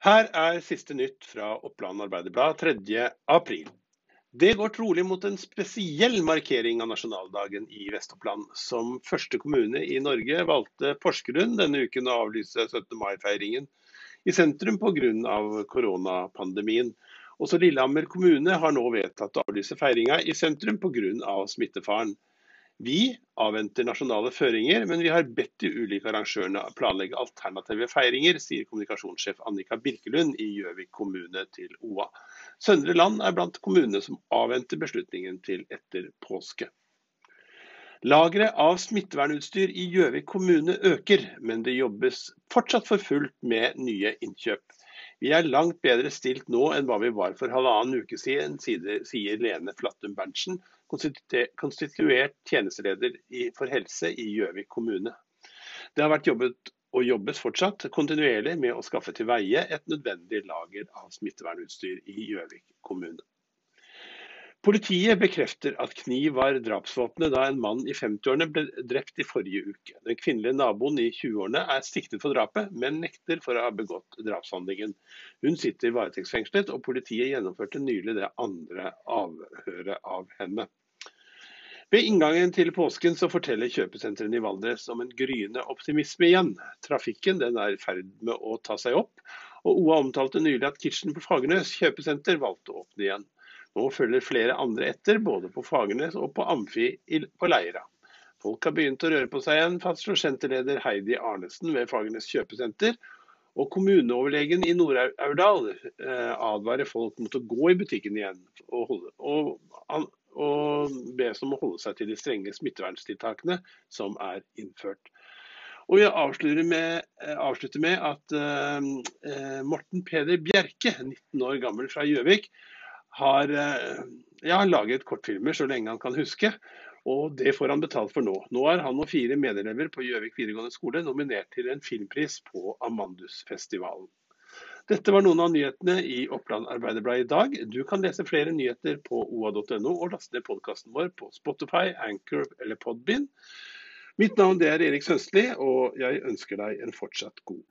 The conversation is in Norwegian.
Her er siste nytt fra Oppland Arbeiderblad 3. april. Det går trolig mot en spesiell markering av nasjonaldagen i Vest-Oppland. Som første kommune i Norge valgte Porsgrunn denne uken å avlyse 17. mai-feiringen i sentrum pga. koronapandemien. Også Lillehammer kommune har nå vedtatt å avlyse feiringa i sentrum pga. smittefaren. Vi avventer nasjonale føringer, men vi har bedt de ulike arrangørene planlegge alternative feiringer, sier kommunikasjonssjef Annika Birkelund i Gjøvik kommune til OA. Søndre Land er blant kommunene som avventer beslutningen til etter påske. Lageret av smittevernutstyr i Gjøvik kommune øker, men det jobbes fortsatt for fullt med nye innkjøp. Vi er langt bedre stilt nå enn hva vi var for halvannen uke siden, sier Lene Flattum Berntsen, konstituert tjenesteleder for helse i Gjøvik kommune. Det har vært jobbet og jobbes fortsatt kontinuerlig med å skaffe til veie et nødvendig lager av smittevernutstyr i Gjøvik kommune. Politiet bekrefter at kniv var drapsvåpenet da en mann i 50-årene ble drept i forrige uke. Den kvinnelige naboen i 20-årene er siktet for drapet, men nekter for å ha begått drapshandlingen. Hun sitter varetektsfengslet, og politiet gjennomførte nylig det andre avhøret av henne. Ved inngangen til påsken så forteller kjøpesentrene i Valdres om en gryende optimisme igjen. Trafikken den er i ferd med å ta seg opp, og OA omtalte nylig at Kitchen på Fagernes kjøpesenter valgte å åpne igjen. Nå følger flere andre etter, både på Fagernes og på Amfi på Leira. Folk har begynt å røre på seg igjen, fastslår senterleder Heidi Arnesen ved Fagernes kjøpesenter. Og kommuneoverlegen i Nord-Aurdal eh, advarer folk mot å gå i butikken igjen. Og, holde, og og bes om å holde seg til de strenge smitteverntiltakene som er innført. Og Jeg avslutter med, eh, avslutter med at uh, Morten Peder Bjerke, 19 år gammel fra Gjøvik, har uh, ja, laget kortfilmer så lenge han kan huske. Og det får han betalt for nå. Nå er han og fire medelever på Gjøvik videregående skole nominert til en filmpris på Amandusfestivalen. Dette var noen av nyhetene i Oppland Arbeiderblad i dag. Du kan lese flere nyheter på oa.no og laste ned podkasten vår på Spotify, Anchor eller Podbind. Mitt navn er Erik Sønstli, og jeg ønsker deg en fortsatt god